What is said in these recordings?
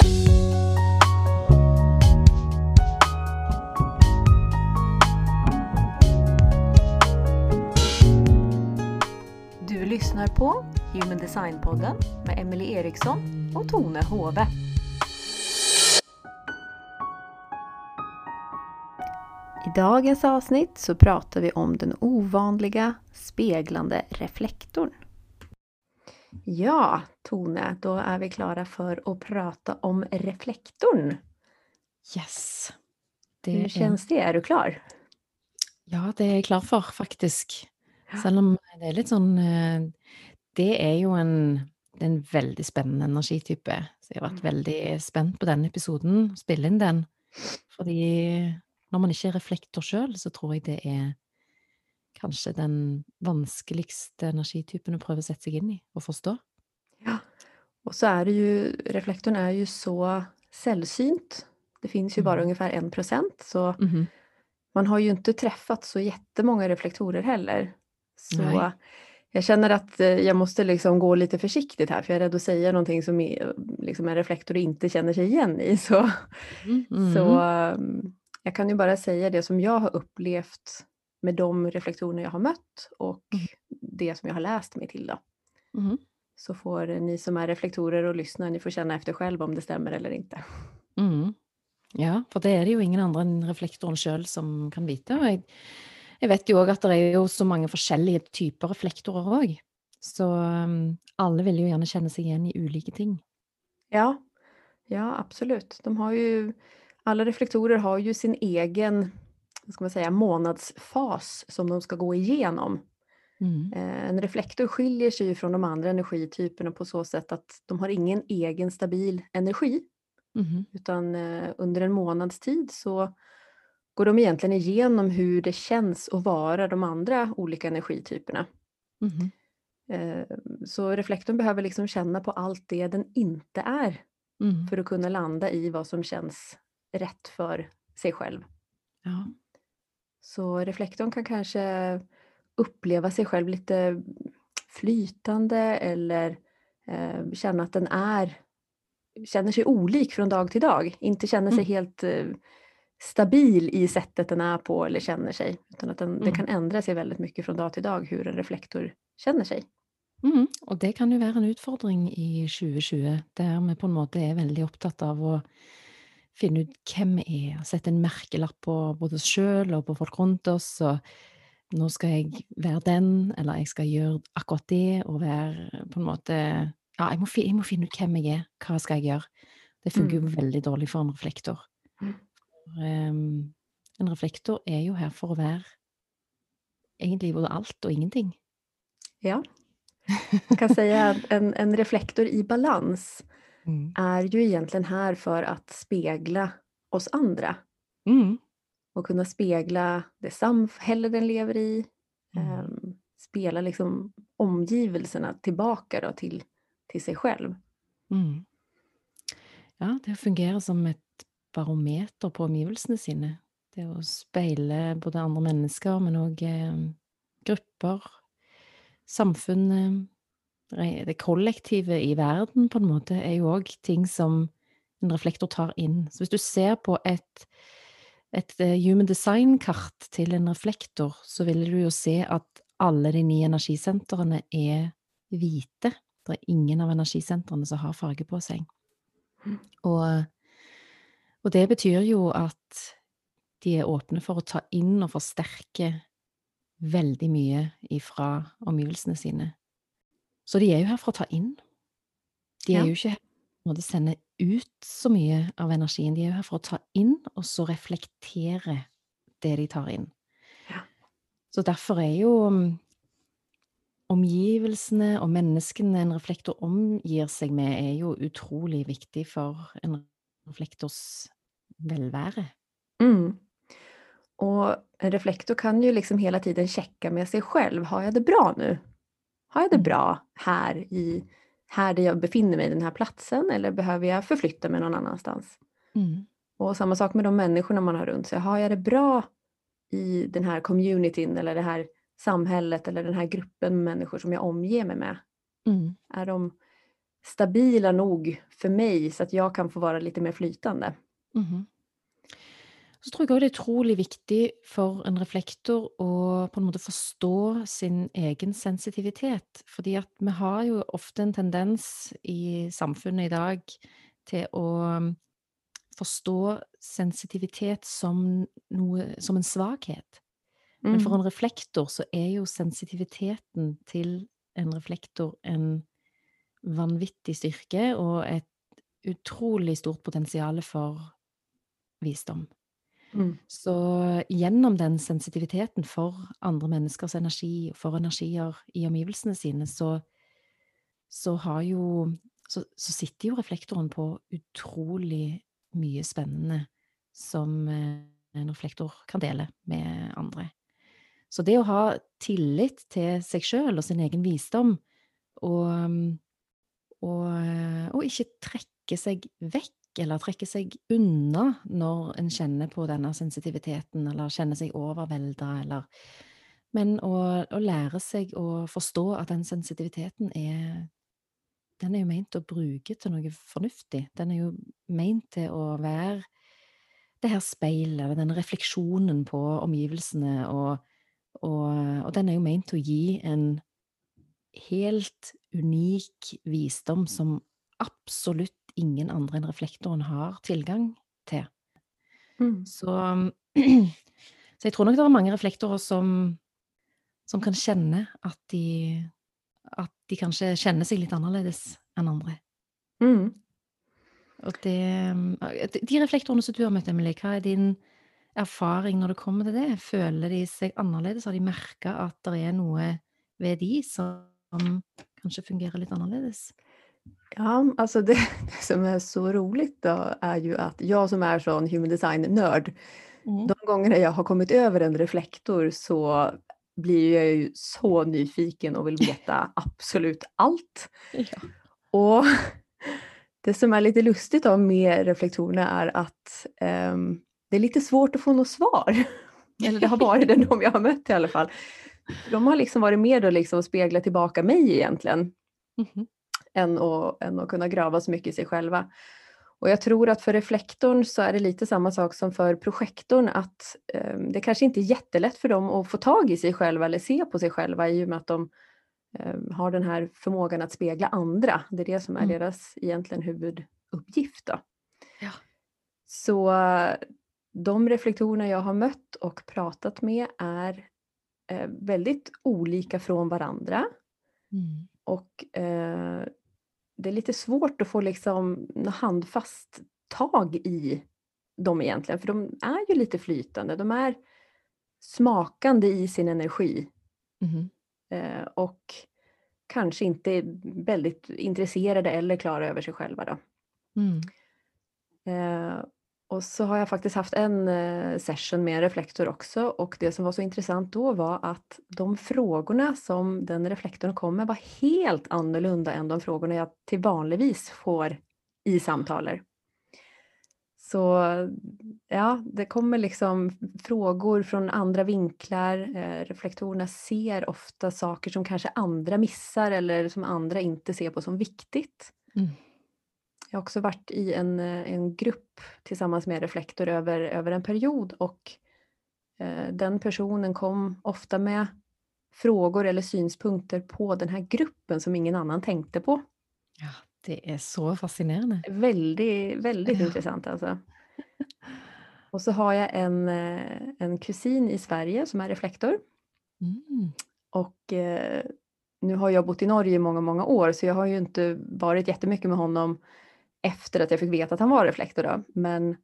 Du lyssnar på Human Design-podden med Emelie Eriksson och Tone Hove. I dagens avsnitt så pratar vi om den ovanliga speglande reflektorn. Ja, Tone, då är vi klara för att prata om reflektorn. Yes. Det Hur känns det? Är du klar? Ja, det är jag klar för faktiskt. Selv om det är lite sånn eh, Det är ju en, en väldigt spännande energitype. Så jag har varit mm. väldigt spänd på den episoden, spela in den. För när man inte är reflektor själv så tror jag det är kanske den vanskeligaste energitypen att pröva sätta sig in i och förstå. Ja, och så är det ju, reflektorn är ju så sällsynt. Det finns ju mm. bara ungefär en procent så mm. man har ju inte träffat så jättemånga reflektorer heller. Så Nej. jag känner att eh, jag måste liksom gå lite försiktigt här för jag är rädd att säga någonting som är, liksom en reflektor inte känner sig igen i. Så, mm. så um, jag kan ju bara säga det som jag har upplevt med de reflektorer jag har mött och mm. det som jag har läst mig till. Då. Mm. Så får ni som är reflektorer och lyssnar, ni får känna efter själv om det stämmer eller inte. Mm. Ja, för det är det ju ingen annan än reflektorn själv som kan veta. Jag, jag vet ju också att det är ju så många olika typer reflektorer också. Så um, alla vill ju gärna känna sig igen i olika ting. Ja, ja absolut. De har ju alla reflektorer har ju sin egen vad ska man säga, månadsfas som de ska gå igenom. Mm. Eh, en reflektor skiljer sig från de andra energityperna på så sätt att de har ingen egen stabil energi. Mm. Utan eh, under en månads tid så går de egentligen igenom hur det känns att vara de andra olika energityperna. Mm. Så reflektorn behöver liksom känna på allt det den inte är mm. för att kunna landa i vad som känns rätt för sig själv. Ja. Så reflektorn kan kanske uppleva sig själv lite flytande eller eh, känna att den är känner sig olik från dag till dag. Inte känner sig mm. helt eh, stabil i sättet den är på eller känner sig. Utan att den, mm. det kan ändra sig väldigt mycket från dag till dag hur en reflektor känner sig. Mm. Och det kan ju vara en utmaning i 2020 där vi på något måte är väldigt upptagna av att finne ut hvem vi er, sette en merkelapp på både oss sjøl og på folk rundt oss. og nå skal jeg være den, eller jeg skal gjøre akkurat det, og være på en måte Ja, jeg må, jeg må finne ut hvem jeg er, hva skal jeg gjøre? Det fungerer jo mm. veldig dårlig for en reflektor. Mm. Um, en reflektor er jo her for å være egentlig både alt og ingenting. Ja. Man kan säga en, en reflektor i balans mm. är ju egentligen här för att spegla oss andra. Mm. Och kunna spegla det samhälle den lever i. Mm. Um, spela liksom omgivelserna tillbaka då till, till sig själv. Mm. Ja, det fungerar som ett barometer på omgivelsene sine. Det å speile både andra människor men också eh, grupper, samfunnet, Eh, det kollektiva i världen på en måte, är ju också ting som en reflektor tar in. Så om du ser på ett, et eh, human design-kart till en reflektor så vill du jo se att alla de nio energicentren är vita. Det är ingen av energicentren som har färg på sig. Og, Och, det betyder ju att de är öppna för att ta in och förstärka väldigt mycket ifra omgivelsene sine. Så de är ju här för att ta in. De är ja. ju inte här för att sända ut så mycket av energin. De är ju här för att ta in och så reflektera det de tar in. Ja. Så därför är ju mm, omgivelsene och människorna en reflektor omger sig med, är ju otroligt viktigt för en reflektors välväre. Mm. Och en reflektor kan ju liksom hela tiden checka med sig själv. Har jag det bra nu? Har jag det mm. bra här, i, här där jag befinner mig, den här platsen, eller behöver jag förflytta mig någon annanstans? Mm. Och samma sak med de människorna man har runt sig. Har jag det bra i den här communityn eller det här samhället eller den här gruppen människor som jag omger mig med? Mm. Är de, stabila nog för mig så att jag kan få vara lite mer flytande. Mm. Så tror jeg òg det er utrolig viktig for en reflektor å på en måte forstå sin egen sensitivitet. Fordi at vi har jo ofte en tendens i samfunnet i dag til å um, forstå sensitivitet som, noe, som en svakhet. Men for mm. en reflektor så er jo sensitiviteten til en reflektor en vanvittig styrke og et utrolig stort potensial for visdom. Mm. Så gjennom den sensitiviteten for andre menneskers energi, for energier i omgivelsene sine, så, så har jo så, så, sitter jo reflektoren på utrolig mye spennende som eh, en reflektor kan dele med andre. Så det å ha tillit til seg sjøl og sin egen visdom, og, og, og ikke trekke seg vekk eller trekke seg unna når en kjenner på denne sensitiviteten, eller kjenner seg overvelda, eller Men å, å, lære seg å forstå at den sensitiviteten er Den er jo meint å bruke til noe fornuftig. Den er jo meint til å være det her speilet, eller denne refleksjonen på omgivelsene, og, og, og den er jo meint til å gi en helt unik visdom som absolutt ingen andre enn reflektoren har tilgang til. Mm. Så, så, jeg tror nok det er mange reflektorer som, som kan kjenne at de, at de kanskje kjenner seg litt annerledes enn andre. Mm. Og det De reflektorene som du har møtt, Emilie, hva er din erfaring når det kommer til det? Føler de seg annerledes? Har de merka at det er noe ved de som kanskje fungerer litt annerledes? Ja, alltså det, det, som är så roligt då är ju att jag som är sån human design-nörd, mm. de gångerna jag har kommit över en reflektor så blir jag ju så nyfiken och vill veta absolut allt. Ja. Och det som är lite lustigt då med reflektorerna är att um, det är lite svårt att få något svar. Eller det har varit det de jag har mött i alla fall. De har liksom varit med och liksom speglat tillbaka mig egentligen. Mm än att, än att kunna grava så mycket i sig själva. Och jag tror att för reflektorn så är det lite samma sak som för projektorn att eh, det kanske inte är jättelätt för dem att få tag i sig själva eller se på sig själva i och med att de eh, har den här förmågan att spegla andra. Det är det som är mm. deras egentligen huvuduppgift. Då. Ja. Så de reflektorerna jag har mött och pratat med är eh, väldigt olika från varandra. Mm. Och eh, det är lite svårt att få liksom handfast tag i dem egentligen, för de är ju lite flytande. De är smakande i sin energi. Mm. Eh, och kanske inte väldigt intresserade eller klara över sig själva. Då. Mm. Eh, och så har jag faktiskt haft en eh, session med en reflektor också och det som var så intressant då var att de frågorna som den reflektorn kom med var helt annorlunda än de frågorna jag till vanligtvis får i samtaler. Så ja, det kommer liksom frågor från andra vinklar. Eh, reflektorerna ser ofta saker som kanske andra missar eller som andra inte ser på som viktigt. Mm. Jag har också varit i en, eh, en grupp tillsammans med Reflektor över, över en period och eh, den personen kom ofta med frågor eller synpunkter på den här gruppen som ingen annan tänkte på. Ja, det är så fascinerande. Väldigt, väldigt ja. intressant alltså. Och så har jag en, eh, en kusin i Sverige som är reflektor. Mm. Och eh, nu har jag bott i Norge i många, många år så jag har ju inte varit jättemycket med honom efter att jag fick veta att han var reflektor. Då. Men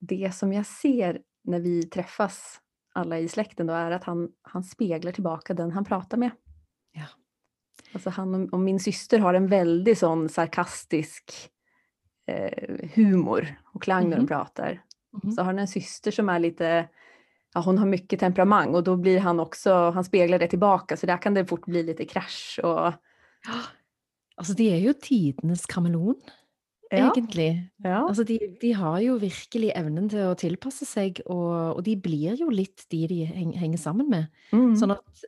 det som jag ser när vi träffas alla i släkten då är att han, han speglar tillbaka den han pratar med. Ja. Alltså han och min syster har en väldigt sån sarkastisk eh, humor och klang mm. när de mhm. pratar. Mm. Så har han en syster som är lite, ja hon har mycket temperament och då blir han också, han speglar det tillbaka så där kan det fort bli lite krasch och... Ja. Alltså det är ju tidernas kameleon. Ja. Egentlig. Ja. Altså, de, de, har jo virkelig evnen til å tilpasse seg, og, og de blir jo litt de de henger sammen med. Mm. Sånn at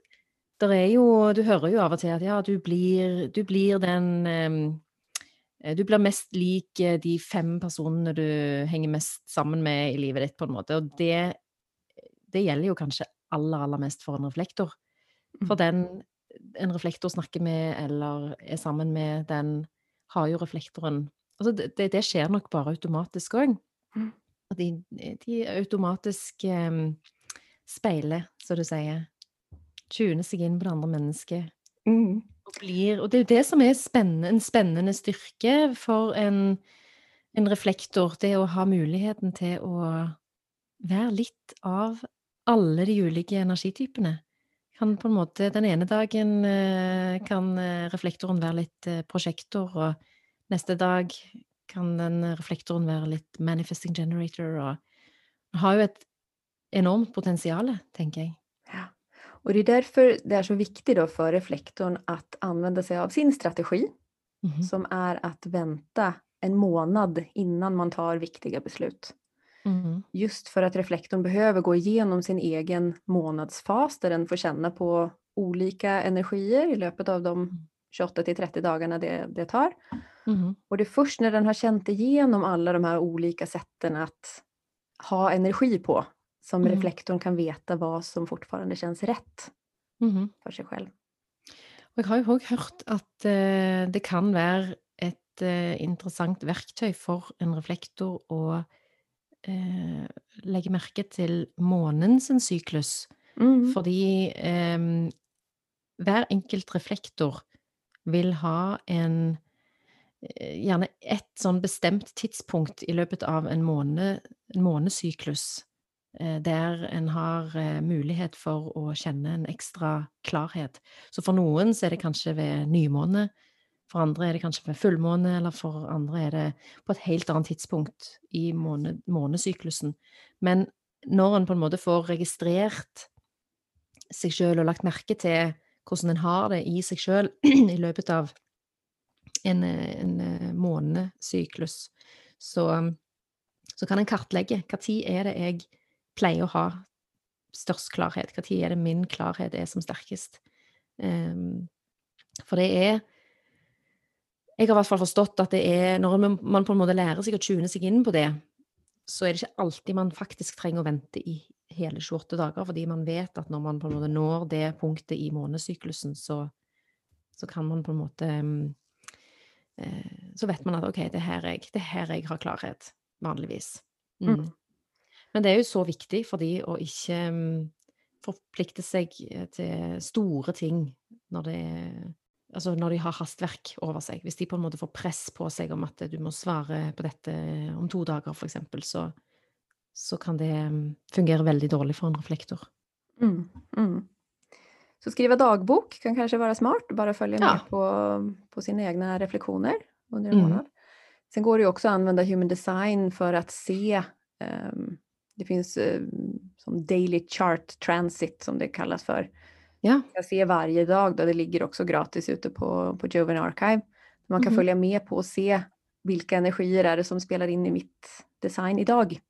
det er jo Du hører jo av og til at ja, du blir, du blir den um, du blir mest lik eh, de fem personene du henger mest sammen med i livet ditt, på en måte. Og det, det gjelder jo kanskje aller, aller mest for en reflektor. For mm. den en reflektor snakker med eller er sammen med, den har jo reflektoren Altså, det, det skjer nok bare automatisk òg. Mm. De, de automatisk um, speiler, som du sier. Tuner seg inn på det andre mennesket. Mm. Og, blir, og, det er jo det som er spennende, en spennende styrke for en, en reflektor. Det å ha muligheten til å være litt av alle de ulike energitypene. Kan på en måte Den ene dagen eh, kan eh, reflektoren være litt eh, prosjektor, og neste dag kan den reflektoren være litt manifesting generator, og har jo et enormt potensial, tenker jeg. Ja. Och det är därför det är så viktigt då för reflektorn att använda sig av sin strategi mm som är att vänta en månad innan man tar viktiga beslut. Mm. Just för att reflektorn behöver gå igenom sin egen månadsfas där den får känna på olika energier i löpet av de 28 mm. till 30 dagarna det, det tar. Mm. Och det är först när den har känt igenom alla de här olika sätten att ha energi på som mm. reflektorn kan veta vad som fortfarande känns rätt mm. för sig själv. Och jag har ju också hört att uh, det kan vara ett uh, intressant verktyg för en reflektor att eh, legge merke til månens syklus. Mm. Fordi eh, hver enkelt reflektor vil ha en eh, Eh, Gjerne ett sånn bestemt tidspunkt i løpet av en, måned, en månedssyklus eh, där der en har eh, möjlighet mulighet for å kjenne en ekstra klarhet. Så for noen så er det kanskje ved nymåne, for andre er det kanskje ved fullmåne, eller for andre er det på et helt annet tidspunkt i måned, månesyklusen. Men når en på en måte får registrert seg sjøl og lagt merke til hvordan en har det i seg sjøl i løpet av en, en eh, så, så, kan en kartlegge når er det jeg pleier å ha størst klarhet, når er det min klarhet er som sterkest. Um, for det er jeg har i hvert fall forstått at det er Når man på en måte lærer seg å tune seg inn på det, så er det ikke alltid man faktisk trenger å vente i hele 28 dager, fordi man vet at når man på en måte når det punktet i månedssyklusen, så, så kan man på en måte um, så vet man at OK, det er her jeg, det her jeg har klarhet, vanligvis. Mm. Mm. Men det er jo så viktig for de å ikke um, forplikte seg til store ting når det altså når de har hastverk over seg. Hvis de på en måte får press på seg om at du må svare på dette om to dager, f.eks., så, så kan det mm, fungere veldig dårlig for en reflektor. Mm, mm. Så skriva dagbok kan kanske vara smart, bara följa ja. med på, på sina egna reflektioner under en mm. månad. Sen går det också att använda human design för att se, um, det finns uh, som daily chart transit som det kallas för, Ja. Jag ser varje dag, då det ligger också gratis ute på, på Joven Archive. Man kan mm. följa med på och se vilka energier är det som spelar in i mitt design idag.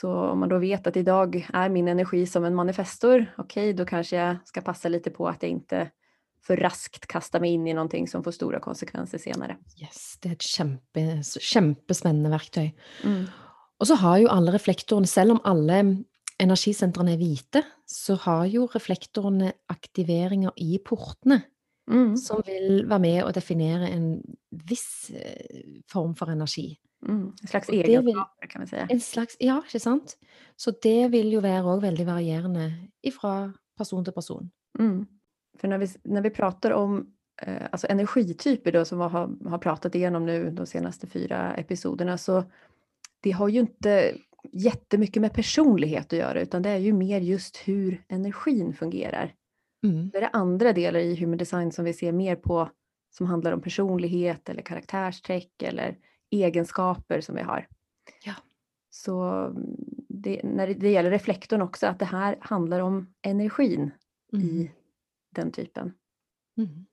Så om man då vet att idag är min energi som en manifestor, okej, okay, då kanske jag ska passa lite på att jag inte för raskt kastar mig in i någonting som får stora konsekvenser senare. Yes, det är ett kämpe, kämpespännande verktyg. Mm. Och så har ju alla reflektorerna, även om alla energisentrene er hvite, så har jo reflektorene aktiveringer i portene. Mm. Som vil være med å definere en viss eh, form for energi. Mm. En slags egenskaper, kan vi si. En slags, ja, ikke sant? Så det vil jo være òg veldig varierende fra person til person. Mm. For når vi, når vi prater om eh, alltså energityper då, som vi har, har pratat igenom nu de senaste fyra episoderna, så det har ju inte jättemycket med personlighet att göra, utan det är ju mer just hur energin fungerar. Mm. Det är andra delar i human design som vi ser mer på, som handlar om personlighet eller karaktärsträck eller egenskaper som vi har. Ja. Så mm, det, när det gäller reflektorn också, att det här handlar om energin mm. i den typen. Mm.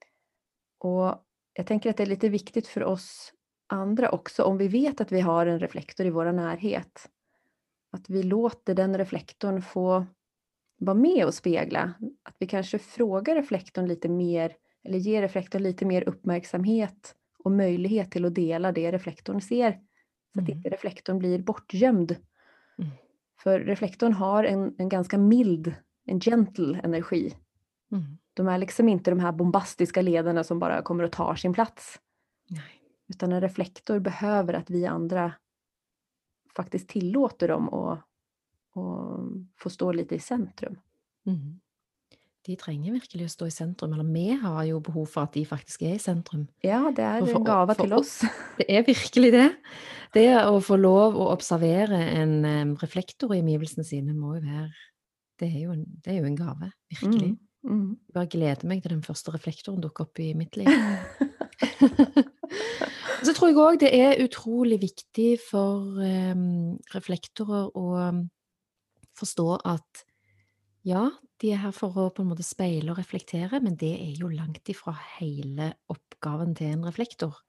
Och jag tänker att det är lite viktigt för oss andra också, om vi vet att vi har en reflektor i vår närhet, att vi låter den reflektorn få vara med och spegla. Att vi kanske frågar reflektorn lite mer eller ger reflektorn lite mer uppmärksamhet och möjlighet till att dela det reflektorn ser. Så att Mm. inte reflektorn blir bortgömd. Mm. För reflektorn har en, en ganska mild, en gentle energi. Mm. De är liksom inte de här bombastiska ledarna som bara kommer och tar sin plats. Nej. Utan en reflektor behöver att vi andra faktiskt tillåter dem att, att få stå lite i centrum. Mm. De trenger virkelig å stå i sentrum, eller vi har jo behov for at de faktisk er i sentrum. Ja, det för- en gava för- till oss. Det er virkelig det. Det å få lov å observere en reflektor i omgivelsene sine må jo være Det er jo en, det er jo en gave. Virkelig. Mm. Mm. Jeg bare gleder meg til den første reflektoren dukker opp i mitt liv. Så tror jeg òg det er utrolig viktig for em, reflektorer å forstå at ja, de er her for å på en måte speile og reflektere, men det er jo langt ifra hele oppgaven til en reflektor.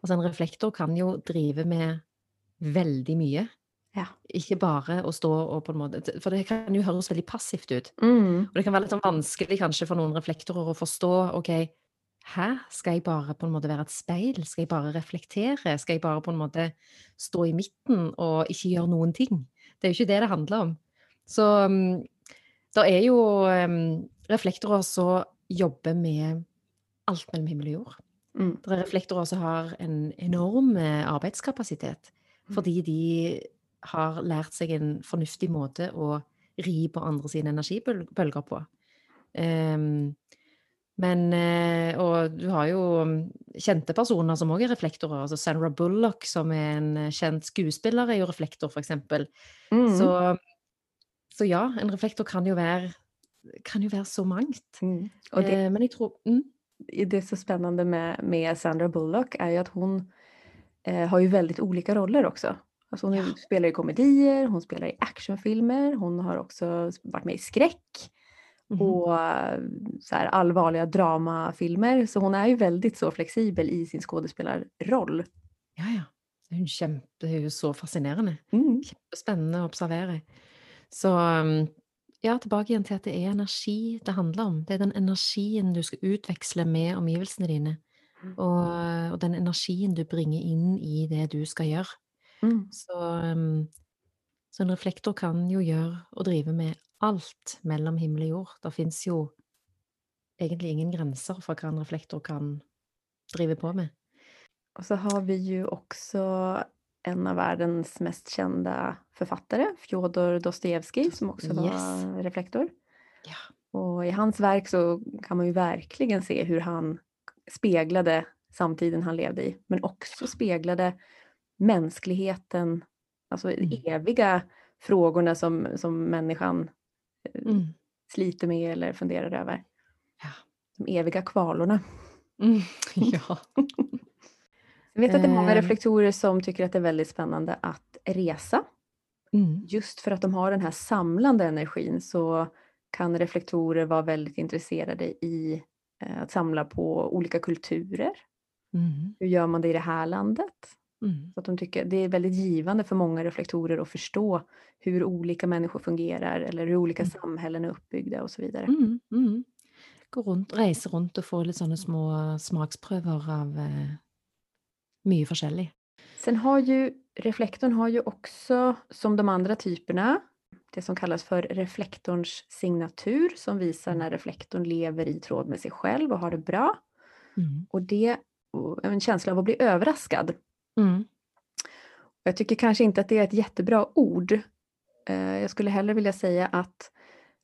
Altså en reflektor kan jo drive med veldig mye. Ja. Ikke bare å stå og på en måte For det kan jo høres veldig passivt ut. Mm. Og det kan være litt sånn vanskelig kanskje for noen reflektorer å forstå ok, hæ, skal jeg bare på en måte være et speil? Skal jeg bare reflektere? Skal jeg bare på en måte stå i midten og ikke gjøre noen ting? Det er jo ikke det det handler om. Så um, det er jo um, reflektorer som jobber med alt mellom himmel og jord. Mm. Det er reflektorer som har en enorm eh, arbeidskapasitet, Mm. fordi de har lært seg en fornuftig måte å ri på andre sine energibølger på. Ehm, men eh, Og du har jo mm, kjente personer som òg er reflektorer. altså Sandra Bullock, som er en kjent skuespiller, er jo reflektor, eksempel. Mm. Så, så ja, en reflektor kan jo være kan jo være så mangt. Mm. Och det, Eh, men jeg tror mm, det är så spännande med, med Sandra Bullock är ju att hon eh, har ju väldigt olika roller också. Alltså hon Ja. spelar i komedier, hon spelar i actionfilmer, hon har också varit med i skräck mhm. och eh, så här allvarliga dramafilmer. Så hon är ju väldigt så flexibel i sin skådespelarroll. Ja, ja. Jo kjempe, det er jo så fascinerende. Mm. Kjempespennende å observere. Så um, ja, tilbake igjen til at det er energi det handler om. Det er den energien du skal utveksle med omgivelsene dine. Mm. Og, og den energien du bringer inn i det du skal gjøre. Mm. Så, um, så en reflektor kan jo gjøre og drive med alt mellom himmel og jord. Det fins jo egentlig ingen grenser for hva en reflektor kan drive på med. Och så har vi ju också en av världens mest kända författare, Fjodor Dostojevskij, som också var Yes. reflektor. Ja. Och i hans verk så kan man ju verkligen se hur han speglade samtiden han levde i, men också speglade mänskligheten, alltså Mm. eviga frågorna som, som människan eh, Mm. sliter med eller funderar över. Ja. De eviga kvalorna. Mm. ja. Jag vet att det är många Ehm. reflektorer som tycker att det är väldigt spännande att resa. Mm. Just för att de har den här samlande energin så kan reflektorer vara väldigt intresserade i eh, att samla på olika kulturer. Mm. Hur gör man det i det här landet? Mm. Så att de tycker det är väldigt givande för många reflektorer att förstå hur olika människor fungerar eller hur olika Mm. samhällen är uppbyggda och så vidare. Mm, mm. Gå rundt, reise rundt og få litt sånne små smaksprøver av eh, mye forskjellig. Sen har ju reflektorn har ju också som de andra typerna det som kallas för reflektorns signatur som visar när reflektorn lever i tråd med sig själv och har det bra. Mm. Och det och en känsla av att bli överraskad. Mm. Jag tycker kanske inte att det är ett jättebra ord. Eh, Jag skulle hellre vilja säga att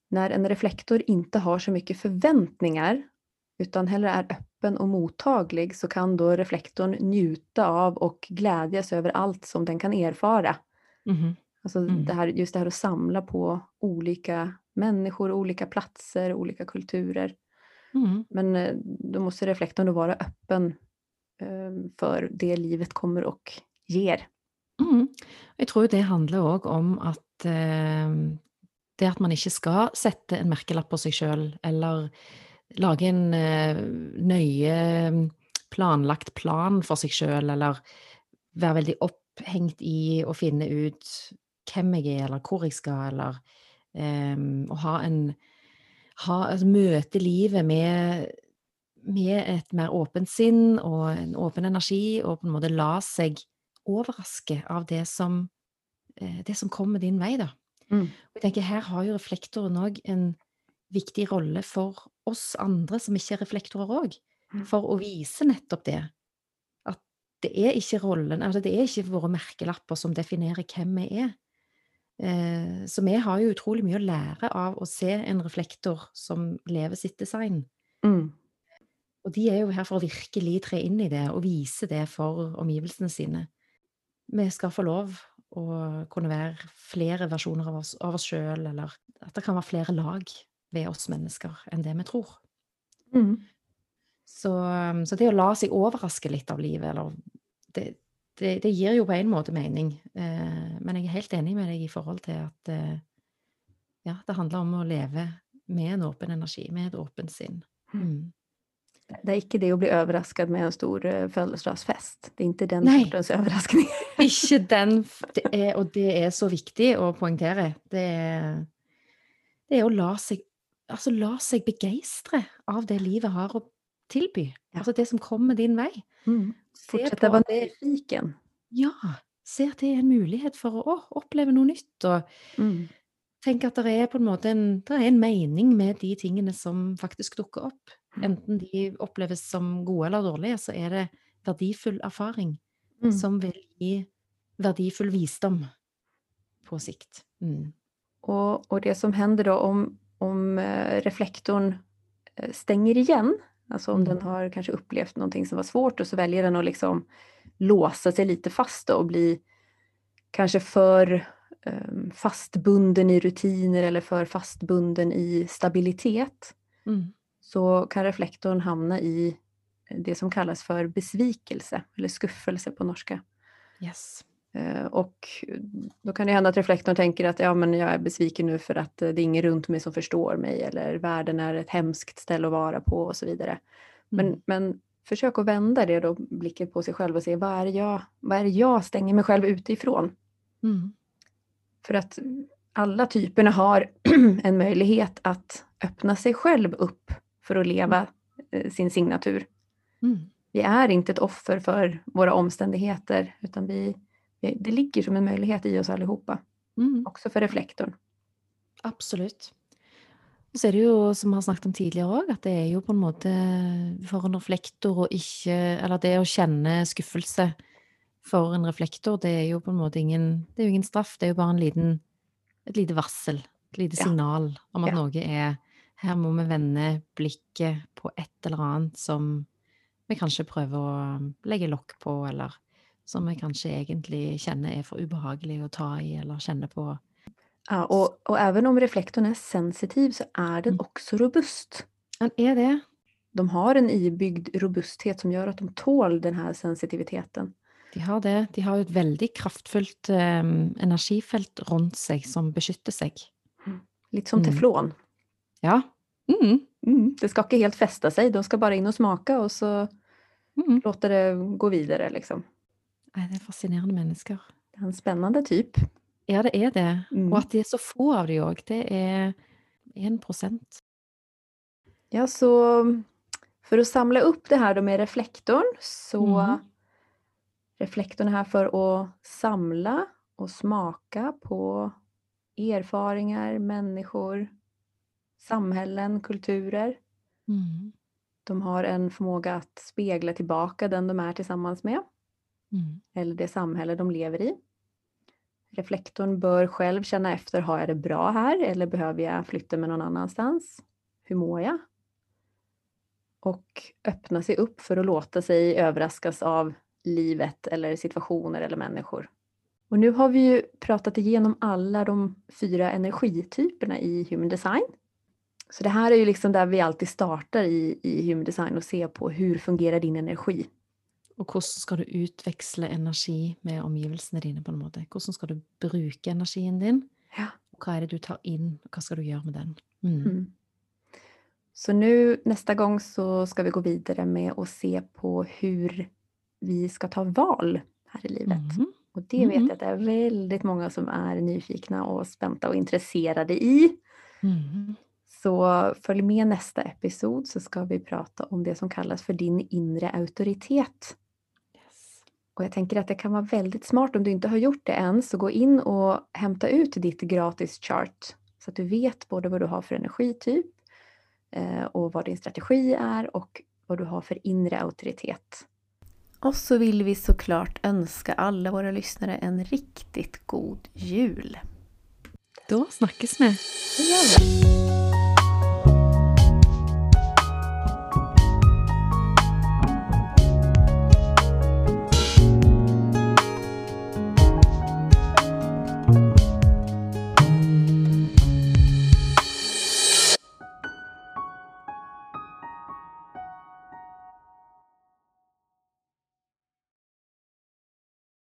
när en reflektor inte har så mycket förväntningar utan hellre är öppen och mottaglig så kan då reflektorn njuta av och glädjas över allt som den kan erfara. Mhm. Alltså Mm. det här, just det här att samla på olika människor, olika platser, olika kulturer. Mm. Men eh, då måste reflektorn då vara öppen eh, för det livet kommer och ger. Mm. Jeg tror det handler òg om at eh, det at man ikke skal sette en merkelapp på seg sjøl, eller lage en eh, nøye planlagt plan for seg sjøl, eller være veldig opphengt i å finne ut hvem jeg er, eller hvor jeg skal, eller å ha en ha, altså, Møte livet med, med et mer åpent sinn og en åpen energi, og på en måte la seg overraske av det som, eh, det som kommer din vei, da. Mm. Og jeg tenker, her har jo reflektoren òg en viktig rolle for oss andre som ikke er reflektorer òg, Mm. for å vise nettopp det. At det er ikke rollen, altså det er ikke våre merkelapper som definerer hvem vi er. Eh, så vi har jo utrolig mye å lære av å se en reflektor som lever sitt design. Mm. Og de er jo her for å virkelig tre inn i det og vise det for omgivelsene sine. Vi skal få lov å kunne være flere versjoner av oss, av oss sjøl, eller at det kan være flere lag ved oss mennesker enn det vi tror. Mm. Så, så det å la seg overraske litt av livet, eller det, det, det gir jo på en måte mening. Eh, men jeg er helt enig med deg i forhold til at eh, ja, det handler om å leve med en åpen energi, med et åpent sinn. Mm. Det är ikke det å bli överraskad med en stor eh, födelsedagsfest. Det är inte den Nej. sortens överraskning. Ikke den det er, Og det er så viktig å poengtere. Det er, det er å la seg Altså la seg begeistre av det livet har å tilby. Ja. Altså det som kommer din vei. Mm. Se Fortsätta på vara at det, nyfiken. ja, se at det er en mulighet for å å, oppleve noe nytt. Og Mm. tenke at det er på en måte en, det er en mening med de tingene som faktisk dukker opp. Enten de oppleves som gode eller dårlige, så er det verdifull erfaring Mm. som vil gi verdifull visdom på sikt. Mm. Och, och det som händer då om, om eh, reflektorn eh, stänger igen, alltså om Mm. den har kanske upplevt någonting som var svårt och så väljer den att liksom låsa sig lite fast och bli kanske för eh, fastbunden i rutiner eller för fastbunden i stabilitet Mm. så kan reflektorn hamna i det som kallas för besvikelse eller skuffelse på norska. Yes. Eh, Och då kan det hända att reflektorn tänker att ja, men jag är besviken nu för att eh, det är ingen runt mig som förstår mig eller världen är ett hemskt ställe att vara på och så vidare. Men, Mm. men försök att vända det då, blicken på sig själv och se vad är det jag, vad är jag stänger mig själv utifrån? Mm. För att alla typerna har en möjlighet att öppna sig själv upp för att leva eh, sin signatur. Mm. Vi är inte ett offer för våra omständigheter utan vi, det ligger som en möjlighet i oss allihopa. Mm. Också för reflektorn. Absolutt. Og så er det jo, som vi har snakket om tidligere òg, at det er jo på en måte for en reflektor å ikke Eller det å kjenne skuffelse for en reflektor, det er jo på en måte ingen Det er jo ingen straff, det er jo bare en liten, et lite varsel. Et lite Ja. signal om at Ja. noe er Her må vi vende blikket på et eller annet som vi kanskje prøver å legge lokk på, eller som vi kanskje egentlig kjenner er for ubehagelig å ta i eller kjenne på. Ja, och, och även om reflektorn är sensitiv så är den Mm. också robust. Men er det De har en ibyggd robusthet som gör att de tål den här sensitiviteten. De har det. De har jo et veldig kraftfullt eh, energifelt rundt seg som beskytter seg. Lite som Mm. teflon. Ja. Mm. Mm. Det ska inte helt fästa sig, de ska bara in och smaka och så Mm. låter det gå vidare. Liksom. Det er fascinerende mennesker. Det är en spännande typ. Ja, det er det. Mm. Og at de er så få av de òg. Det er 1 Ja, så för att samla upp det här då med reflektorn så Mhm. reflektorn är här för att samla och smaka på erfaringar, människor, samhällen, kulturer. Mm. De har en förmåga att spegla tillbaka den de är tillsammans med Mm. eller det samhälle de lever i. Reflektorn bör själv känna efter, har jag det bra här eller behöver jag flytta mig någon annanstans? Hur mår jag? Och öppna sig upp för att låta sig överraskas av livet eller situationer eller människor. Och nu har vi ju pratat igenom alla de fyra energityperna i Human Design. Så det här är ju liksom där vi alltid startar i, i Human Design och ser på hur fungerar din energi? Og hvordan skal du utveksle energi med omgivelsene dine, på en måte? Hvordan skal du bruke energien din? Ja. Hva er det du tar og hva skal du gjøre med den? Mm. Mm. Så nu nästa gång så ska vi gå vidare med att se på hur vi ska ta val här i livet. Mhm. Och det vet Mhm. jag att det är väldigt många som är nyfikna och spänta och intresserade i. Mhm. Så följ med nästa episod så ska vi prata om det som kallas för din inre auktoritet. Och jag tänker att det kan vara väldigt smart om du inte har gjort det än, så gå in och hämta ut ditt gratis chart så att du vet både vad du har för energityp eh, och vad din strategi är och vad du har för inre auktoritet. Och så vill vi såklart önska alla våra lyssnare en riktigt god jul. Då snackes vi. Det gör vi.